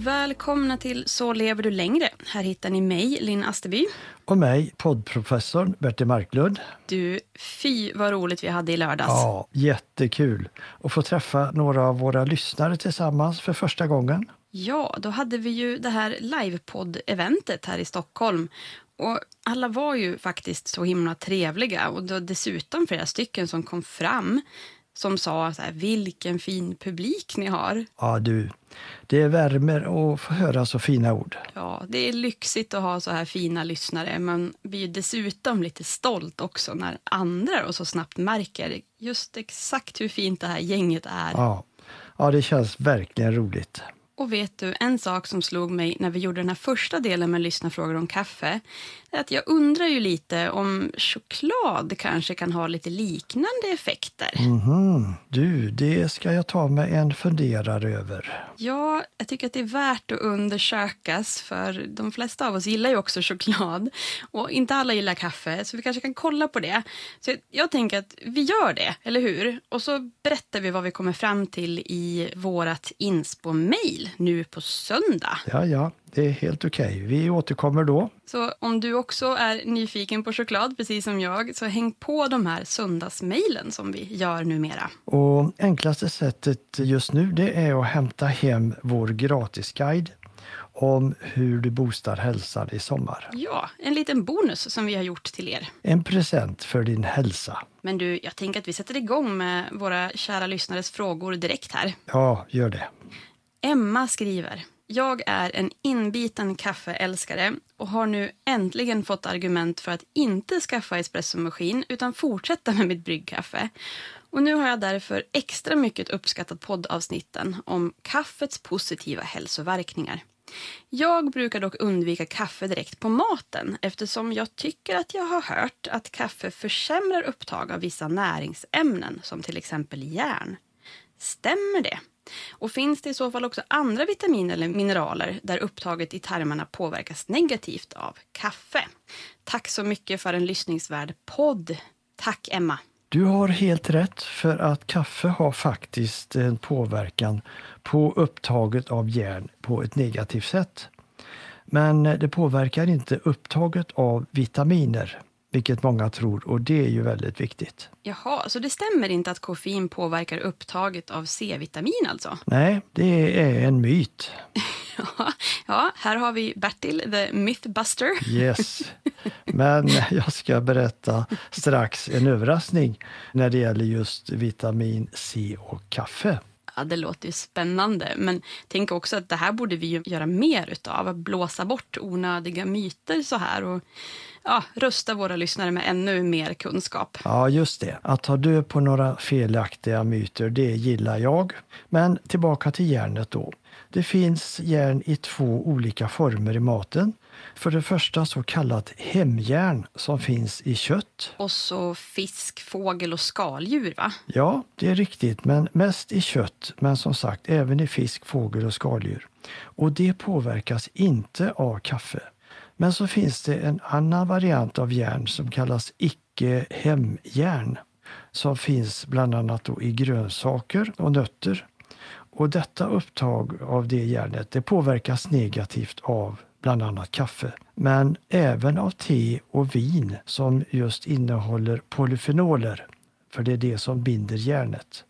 Välkomna till Så lever du längre. Här hittar ni mig, Linn Asterby. Och mig, poddprofessorn Bertil Marklund. Du, fy vad roligt vi hade i lördags. Ja, jättekul att få träffa några av våra lyssnare tillsammans för första gången. Ja, då hade vi ju det här livepodd-eventet här i Stockholm. Och alla var ju faktiskt så himla trevliga och det var dessutom flera stycken som kom fram som sa så här, vilken fin publik ni har. Ja du, det värmer att få höra så fina ord. Ja, det är lyxigt att ha så här fina lyssnare. Man blir dessutom lite stolt också när andra och så snabbt märker just exakt hur fint det här gänget är. Ja, ja det känns verkligen roligt. Och vet du, en sak som slog mig när vi gjorde den här första delen med lyssnarfrågor om kaffe, att jag undrar ju lite om choklad kanske kan ha lite liknande effekter. Mhm. Du, det ska jag ta mig en funderare över. Ja, jag tycker att det är värt att undersökas, för de flesta av oss gillar ju också choklad. Och inte alla gillar kaffe, så vi kanske kan kolla på det. Så jag tänker att vi gör det, eller hur? Och så berättar vi vad vi kommer fram till i vårat inspo-mail nu på söndag. Ja, ja, det är helt okej. Okay. Vi återkommer då. Så om du också är nyfiken på choklad, precis som jag, så häng på de här söndagsmejlen som vi gör numera. Och enklaste sättet just nu det är att hämta hem vår gratisguide om hur du boostar hälsan i sommar. Ja, en liten bonus som vi har gjort till er. En present för din hälsa. Men du, jag tänker att vi sätter igång med våra kära lyssnares frågor direkt här. Ja, gör det. Emma skriver. Jag är en inbiten kaffeälskare och har nu äntligen fått argument för att inte skaffa espressomaskin utan fortsätta med mitt bryggkaffe. Och nu har jag därför extra mycket uppskattat poddavsnitten om kaffets positiva hälsoverkningar. Jag brukar dock undvika kaffe direkt på maten eftersom jag tycker att jag har hört att kaffe försämrar upptag av vissa näringsämnen som till exempel järn. Stämmer det? Och finns det i så fall också andra vitaminer eller mineraler där upptaget i tarmarna påverkas negativt av kaffe? Tack så mycket för en lyssningsvärd podd. Tack Emma. Du har helt rätt för att kaffe har faktiskt en påverkan på upptaget av järn på ett negativt sätt. Men det påverkar inte upptaget av vitaminer vilket många tror och det är ju väldigt viktigt. Jaha, så det stämmer inte att koffein påverkar upptaget av C-vitamin alltså? Nej, det är en myt. ja, här har vi Bertil, the mythbuster. yes, men jag ska berätta strax en överraskning när det gäller just vitamin C och kaffe. Ja, det låter ju spännande. Men tänk också att det här borde vi ju göra mer utav. Att blåsa bort onödiga myter så här. Och ja, rusta våra lyssnare med ännu mer kunskap. Ja, just det. Att ta död på några felaktiga myter, det gillar jag. Men tillbaka till järnet då. Det finns järn i två olika former i maten. För det första så kallat hemjärn som finns i kött. Och så fisk, fågel och skaldjur va? Ja, det är riktigt, men mest i kött, men som sagt även i fisk, fågel och skaldjur. Och det påverkas inte av kaffe. Men så finns det en annan variant av järn som kallas icke-hemjärn som finns bland annat i grönsaker och nötter. Och detta upptag av det järnet det påverkas negativt av bland annat kaffe, men även av te och vin som just innehåller polyfenoler, för det är det som binder järnet.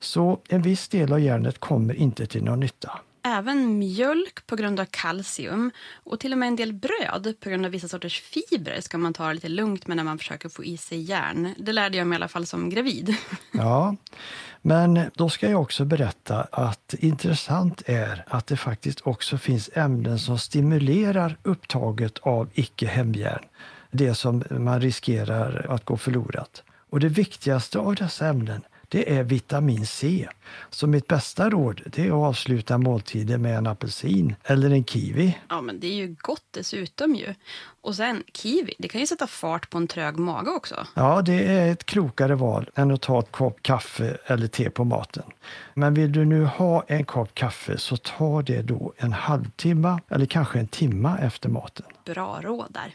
Så en viss del av järnet kommer inte till någon nytta även mjölk på grund av kalcium och till och med en del bröd på grund av vissa sorters fibrer ska man ta det lite lugnt med när man försöker få i sig järn. Det lärde jag mig i alla fall som gravid. Ja, men då ska jag också berätta att intressant är att det faktiskt också finns ämnen som stimulerar upptaget av icke-hemjärn. Det som man riskerar att gå förlorat. Och det viktigaste av dessa ämnen det är vitamin C. Så mitt bästa råd är att avsluta måltiden med en apelsin eller en kiwi. Ja, men det är ju gott dessutom ju. Och sen kiwi, det kan ju sätta fart på en trög mage också. Ja, det är ett klokare val än att ta ett kopp kaffe eller te på maten. Men vill du nu ha en kopp kaffe så ta det då en halvtimme eller kanske en timme efter maten. Bra råd där.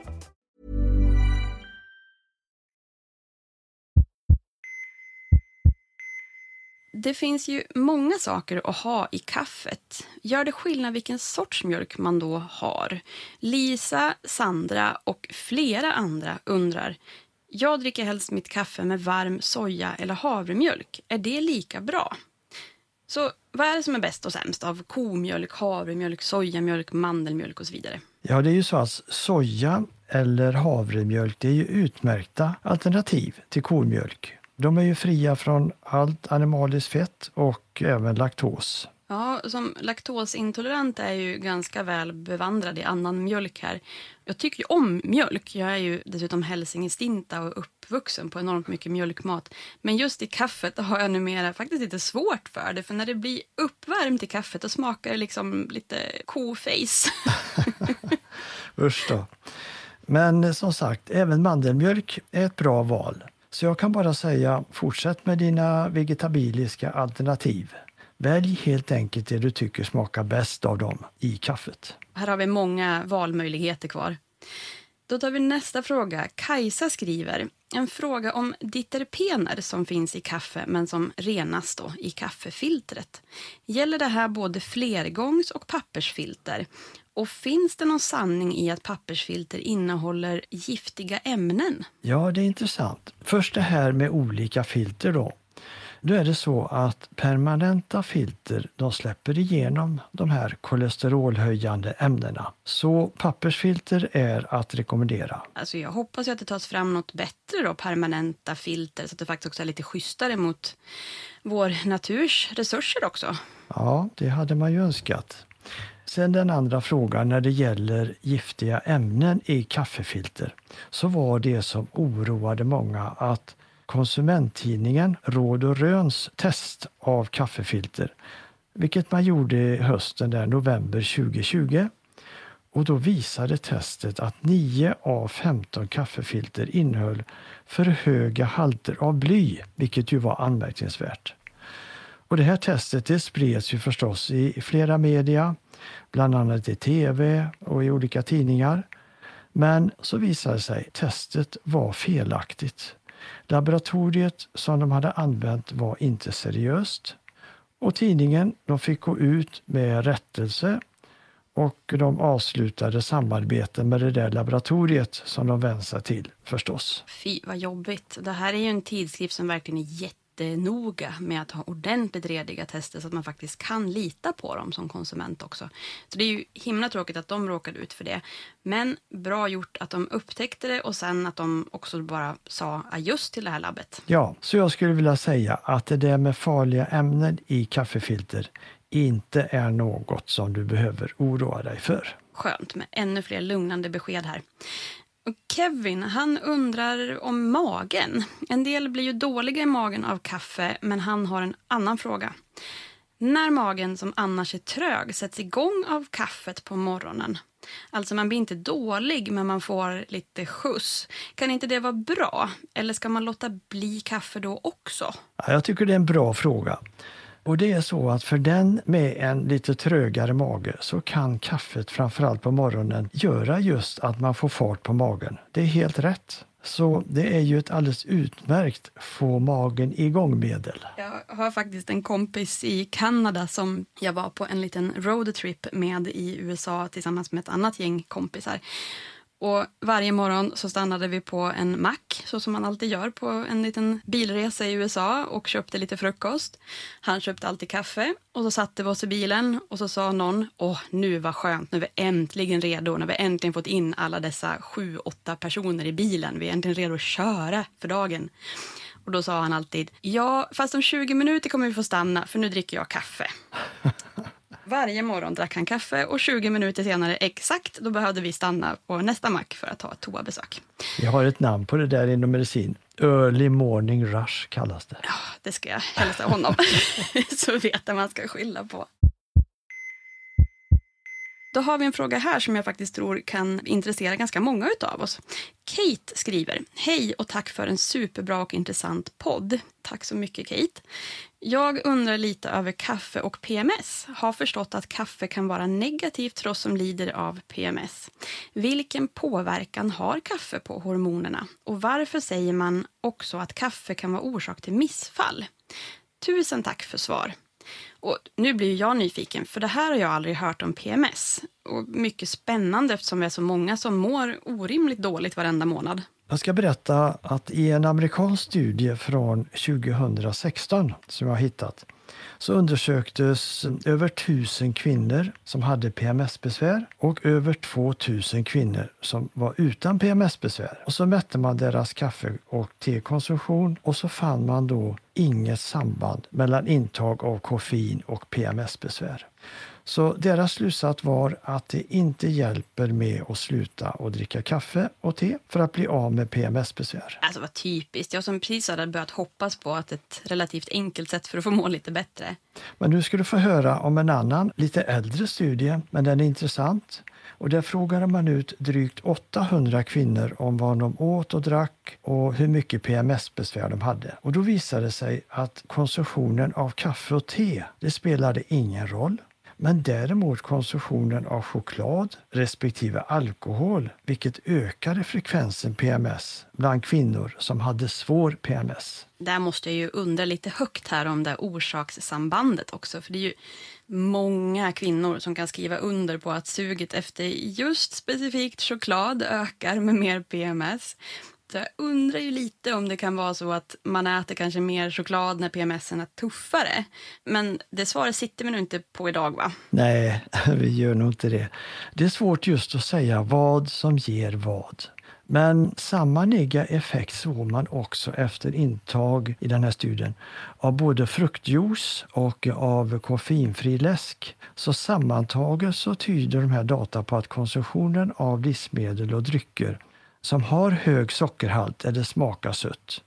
Det finns ju många saker att ha i kaffet. Gör det skillnad vilken sorts mjölk man då har? Lisa, Sandra och flera andra undrar. Jag dricker helst mitt kaffe med varm soja eller havremjölk. Är det lika bra? Så vad är det som är bäst och sämst av komjölk, havremjölk, sojamjölk, mandelmjölk och så vidare? Ja, det är ju så att soja eller havremjölk det är ju utmärkta alternativ till komjölk. De är ju fria från allt animaliskt fett och även laktos. Ja, som laktosintolerant är ju ganska väl bevandrad i annan mjölk här. Jag tycker ju om mjölk. Jag är ju dessutom hälsingestinta och uppvuxen på enormt mycket mjölkmat. Men just i kaffet har jag numera faktiskt lite svårt för det. För när det blir uppvärmt i kaffet då smakar det liksom lite koface. Usch då. Men som sagt, även mandelmjölk är ett bra val. Så jag kan bara säga, fortsätt med dina vegetabiliska alternativ. Välj helt enkelt det du tycker smakar bäst av dem i kaffet. Här har vi många valmöjligheter kvar. Då tar vi nästa fråga. Kajsa skriver en fråga om diterpener som finns i kaffe men som renas då i kaffefiltret. Gäller det här både flergångs och pappersfilter? Och finns det någon sanning i att pappersfilter innehåller giftiga ämnen? Ja, det är intressant. Först det här med olika filter då. Då är det så att permanenta filter de släpper igenom de här kolesterolhöjande ämnena. Så pappersfilter är att rekommendera. Alltså jag hoppas att det tas fram något bättre då, permanenta filter så att det faktiskt också är lite schysstare mot vår naturs resurser också. Ja, det hade man ju önskat. Sen den andra frågan när det gäller giftiga ämnen i kaffefilter så var det som oroade många att konsumenttidningen Råd och Röns test av kaffefilter, vilket man gjorde hösten där, november 2020. Och då visade testet att 9 av 15 kaffefilter innehöll för höga halter av bly, vilket ju var anmärkningsvärt. Och det här testet det spreds ju förstås i flera media, bland annat i tv och i olika tidningar. Men så visade det sig att testet var felaktigt. Laboratoriet som de hade använt var inte seriöst och tidningen de fick gå ut med rättelse och de avslutade samarbeten med det där laboratoriet som de vände sig till förstås. Fy vad jobbigt. Det här är ju en tidskrift som verkligen är jätte jättenoga med att ha ordentligt rediga tester så att man faktiskt kan lita på dem som konsument också. Så det är ju himla tråkigt att de råkade ut för det. Men bra gjort att de upptäckte det och sen att de också bara sa just till det här labbet. Ja, så jag skulle vilja säga att det där med farliga ämnen i kaffefilter inte är något som du behöver oroa dig för. Skönt med ännu fler lugnande besked här. Kevin han undrar om magen. En del blir ju dåliga i magen av kaffe, men han har en annan fråga. När magen, som annars är trög, sätts igång av kaffet på morgonen, alltså man blir inte dålig, men man får lite skjuts, kan inte det vara bra? Eller ska man låta bli kaffe då också? jag tycker det är en bra fråga. Och det är så att för den med en lite trögare mage så kan kaffet framförallt på morgonen göra just att man får fart på magen. Det är helt rätt. Så det är ju ett alldeles utmärkt få magen igång-medel. Jag har faktiskt en kompis i Kanada som jag var på en liten roadtrip med i USA tillsammans med ett annat gäng kompisar. Och varje morgon så stannade vi på en mack, så som man alltid gör på en liten bilresa i USA och köpte lite frukost. Han köpte alltid kaffe och så satte vi oss i bilen och så sa någon, åh nu var skönt, nu är vi äntligen redo, nu har vi äntligen fått in alla dessa sju, åtta personer i bilen, vi är äntligen redo att köra för dagen. Och då sa han alltid, ja fast om 20 minuter kommer vi få stanna för nu dricker jag kaffe. Varje morgon drack han kaffe och 20 minuter senare exakt, då behövde vi stanna på nästa mack för att ta ett toabesök. Jag har ett namn på det där inom medicin. Early morning rush kallas det. Ja, det ska jag hälsa honom. Så vet jag man ska skylla på. Då har vi en fråga här som jag faktiskt tror kan intressera ganska många av oss. Kate skriver, hej och tack för en superbra och intressant podd. Tack så mycket Kate. Jag undrar lite över kaffe och PMS. Har förstått att kaffe kan vara negativt för oss som lider av PMS. Vilken påverkan har kaffe på hormonerna? Och varför säger man också att kaffe kan vara orsak till missfall? Tusen tack för svar. Och nu blir jag nyfiken, för det här har jag aldrig hört om PMS. Och mycket spännande eftersom vi är så många som mår orimligt dåligt varenda månad. Jag ska berätta att i en amerikansk studie från 2016 som jag har hittat så undersöktes över 1000 kvinnor som hade PMS-besvär och över 2000 kvinnor som var utan PMS-besvär. Och så mätte man deras kaffe och tekonsumtion och så fann man då inget samband mellan intag av koffein och PMS-besvär. Så deras slutsats var att det inte hjälper med att sluta att dricka kaffe och te för att bli av med PMS-besvär. Alltså vad typiskt. Jag som precis hade börjat hoppas på att ett relativt enkelt sätt för att få må lite bättre. Men nu ska du få höra om en annan, lite äldre studie, men den är intressant. Och där frågade man ut drygt 800 kvinnor om vad de åt och drack och hur mycket PMS-besvär de hade. Och då visade det sig att konsumtionen av kaffe och te, det spelade ingen roll. Men däremot konsumtionen av choklad respektive alkohol, vilket ökade frekvensen PMS bland kvinnor som hade svår PMS. Där måste jag ju undra lite högt här om det orsakssambandet också. För det är ju många kvinnor som kan skriva under på att suget efter just specifikt choklad ökar med mer PMS. Så jag eh, undrar ju lite om det kan vara så att man äter kanske mer choklad när PMS är tuffare. Men det svaret sitter vi nog inte på idag va? Nej, vi gör nog inte det. Det är svårt just att säga vad som ger vad. Men samma negativa effekt såg man också efter intag i den här studien av både fruktjuice och av koffeinfri läsk. Så sammantaget så tyder de här data på att konsumtionen av livsmedel och drycker som har hög sockerhalt eller smakar sött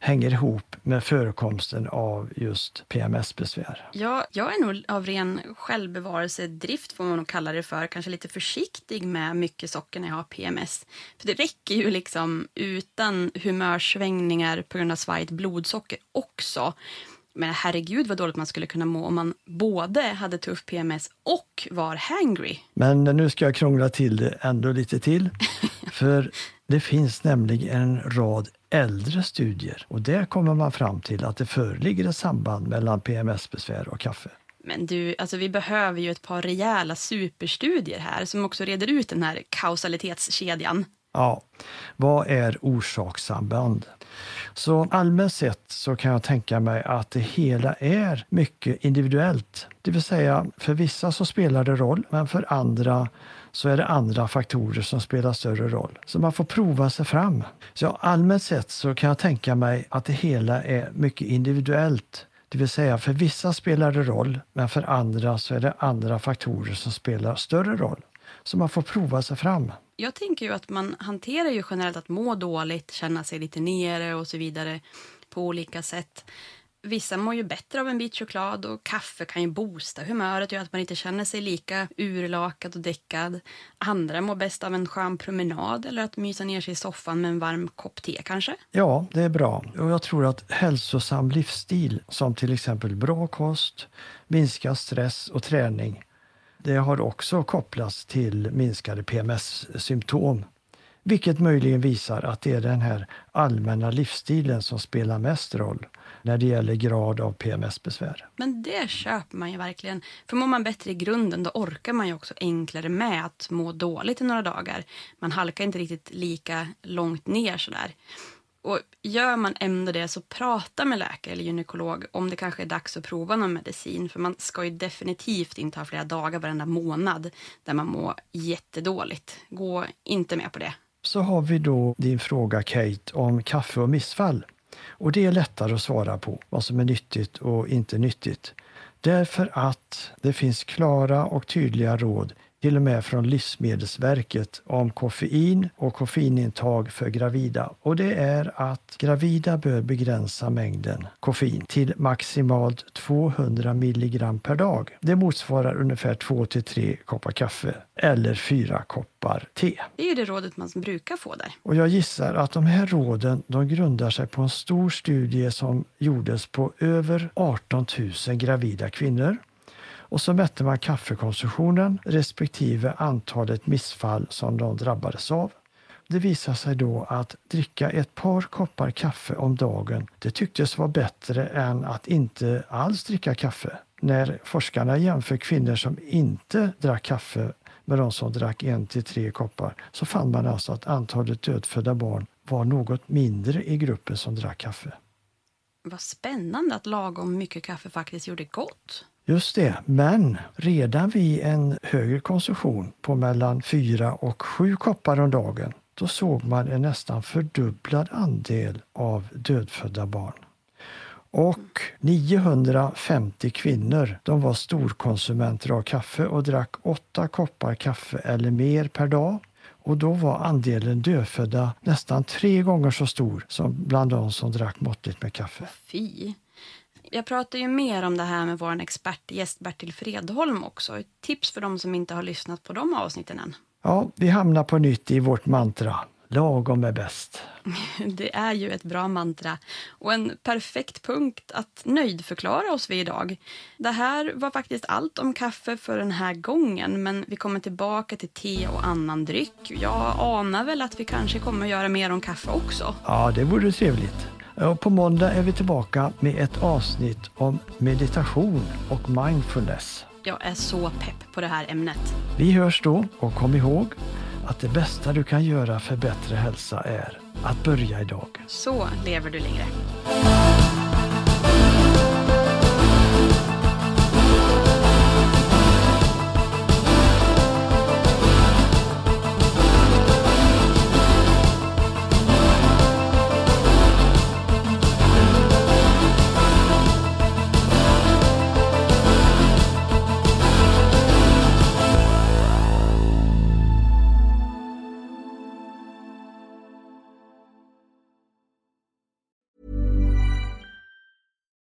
hänger ihop med förekomsten av just PMS-besvär. Ja, jag är nog av ren självbevarelsedrift, får man nog kalla det för, kanske lite försiktig med mycket socker när jag har PMS. För det räcker ju liksom utan humörsvängningar på grund av svajigt blodsocker också. Men herregud vad dåligt man skulle kunna må om man både hade tuff PMS och var hangry. Men nu ska jag krångla till det ändå lite till. För det finns nämligen en rad äldre studier och där kommer man fram till att det föreligger ett samband mellan PMS-besvär och kaffe. Men du, alltså vi behöver ju ett par rejäla superstudier här som också reder ut den här kausalitetskedjan. Ja, vad är orsakssamband? Så allmänt sett så kan jag tänka mig att det hela är mycket individuellt. Det vill säga, för vissa så spelar det roll, men för andra så är det andra faktorer som spelar större roll. Så man får prova sig fram. Så allmänt sett så kan jag tänka mig att det hela är mycket individuellt. Det vill säga för vissa spelar det roll, men för andra så är det andra faktorer som spelar större roll. Så man får prova sig fram. Jag tänker ju att man hanterar ju generellt att må dåligt, känna sig lite nere och så vidare på olika sätt. Vissa mår ju bättre av en bit choklad och kaffe kan ju boosta humöret och göra att man inte känner sig lika urlakad och däckad. Andra mår bäst av en skön promenad eller att mysa ner sig i soffan med en varm kopp te kanske. Ja, det är bra. Och jag tror att hälsosam livsstil som till exempel bra kost, minskad stress och träning det har också kopplats till minskade PMS-symptom. Vilket möjligen visar att det är den här allmänna livsstilen som spelar mest roll när det gäller grad av PMS-besvär. Men det köper man ju verkligen. För mår man bättre i grunden då orkar man ju också enklare med att må dåligt i några dagar. Man halkar inte riktigt lika långt ner sådär. Och gör man ändå det så prata med läkare eller gynekolog om det kanske är dags att prova någon medicin. För man ska ju definitivt inte ha flera dagar varenda månad där man mår jättedåligt. Gå inte med på det. Så har vi då din fråga Kate om kaffe och missfall. Och det är lättare att svara på vad som är nyttigt och inte nyttigt. Därför att det finns klara och tydliga råd till och med från Livsmedelsverket om koffein och koffeinintag för gravida. Och det är att gravida bör begränsa mängden koffein till maximalt 200 milligram per dag. Det motsvarar ungefär 2 till 3 koppar kaffe eller 4 koppar te. Det är ju det rådet man brukar få där. Och jag gissar att de här råden de grundar sig på en stor studie som gjordes på över 18 000 gravida kvinnor och så mätte man kaffekonsumtionen respektive antalet missfall som de drabbades av. Det visade sig då att dricka ett par koppar kaffe om dagen, det tycktes vara bättre än att inte alls dricka kaffe. När forskarna jämför kvinnor som inte drack kaffe med de som drack en till tre koppar så fann man alltså att antalet dödfödda barn var något mindre i gruppen som drack kaffe. Vad spännande att lagom mycket kaffe faktiskt gjorde gott. Just det, men redan vid en högre konsumtion på mellan 4 och 7 koppar om dagen då såg man en nästan fördubblad andel av dödfödda barn. Och 950 kvinnor de var storkonsumenter av kaffe och drack 8 koppar kaffe eller mer per dag. Och då var andelen dödfödda nästan tre gånger så stor som bland de som drack måttligt med kaffe. Fy. Jag pratar ju mer om det här med vår expertgäst Bertil Fredholm också. Ett tips för de som inte har lyssnat på de avsnitten än. Ja, vi hamnar på nytt i vårt mantra. Lagom är bäst. Det är ju ett bra mantra och en perfekt punkt att nöjdförklara oss vid idag. Det här var faktiskt allt om kaffe för den här gången men vi kommer tillbaka till te och annan dryck. Jag anar väl att vi kanske kommer göra mer om kaffe också. Ja, det vore trevligt. Och på måndag är vi tillbaka med ett avsnitt om meditation och mindfulness. Jag är så pepp på det här ämnet. Vi hörs då och kom ihåg att det bästa du kan göra för bättre hälsa är att börja idag. Så lever du längre.